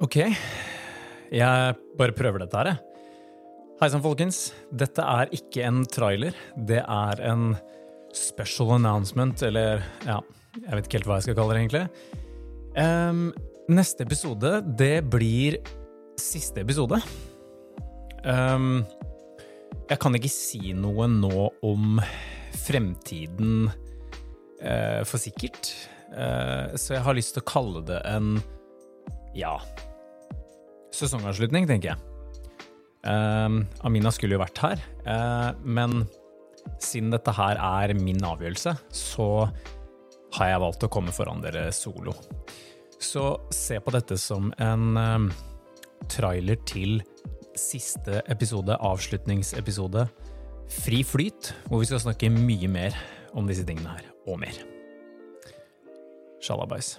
Ok, jeg bare prøver dette her, jeg. Hei sann, folkens. Dette er ikke en trailer. Det er en special announcement, eller ja, jeg vet ikke helt hva jeg skal kalle det, egentlig. Um, neste episode, det blir siste episode. Um, jeg kan ikke si noe nå om fremtiden uh, for sikkert, uh, så jeg har lyst til å kalle det en ja sesongavslutning, tenker jeg. Um, Amina skulle jo vært her, uh, men siden dette her er min avgjørelse, så har jeg valgt å komme foran dere solo. Så se på dette som en um, trailer til siste episode, avslutningsepisode, Fri flyt, hvor vi skal snakke mye mer om disse tingene her, og mer. Shalabais.